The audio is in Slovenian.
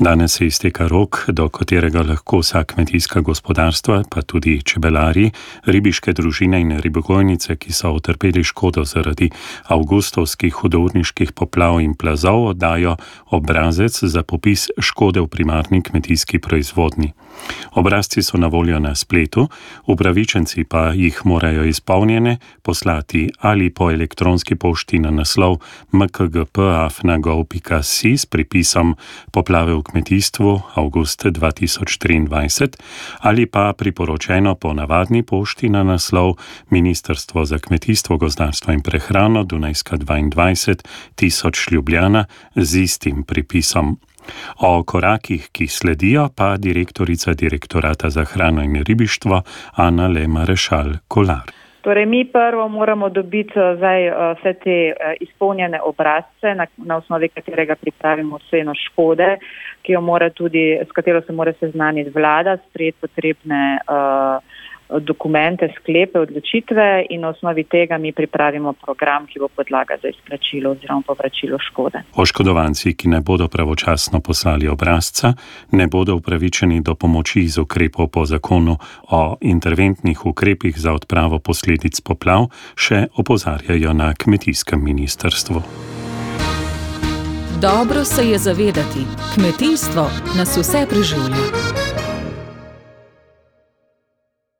Danes se izteka rok, do katerega lahko vsa kmetijska gospodarstva, pa tudi čebelari, ribiške družine in ribogojnice, ki so utrpeli škodo zaradi avgustovskih hudovniških poplav in plazov, oddajo obrazec za popis škode v primarni kmetijski proizvodni. Obrazci so na voljo na spletu, upravičenci pa jih morajo izpolnjene poslati ali po elektronski pošti na naslov mkgp.afnagov.si s pripisom poplave v kmetijstvu avgust 2023 ali pa priporočeno po navadni pošti na naslov Ministrstvo za kmetijstvo, gozdarstvo in prehrano Dunajska 22 tisoč Ljubljana z istim pripisom. O korakih, ki sledijo, pa direktorica direktorata za hrano in ribištvo Ana Lema Rešal Kolar. Torej, mi prvo moramo dobiti eh, zdaj eh, vse te eh, izpolnjene obrazce, na, na osnovi katerega pripravimo oceno škode, ki jo mora tudi, s katero se mora seznaniti vlada, sprejeti potrebne uh, dokumente, sklepe, odločitve in na osnovi tega mi pripravimo program, ki bo podlaga za izplačilo oziroma povračilo škode. Oškodovanci, ki ne bodo pravočasno poslali obrazca, ne bodo upravičeni do pomoči iz ukrepov po zakonu o interventnih ukrepih za odpravo posledic poplav, še opozarjajo na kmetijskem ministrstvu. Dobro se je zavedati, kmetijstvo nas vse preživlja.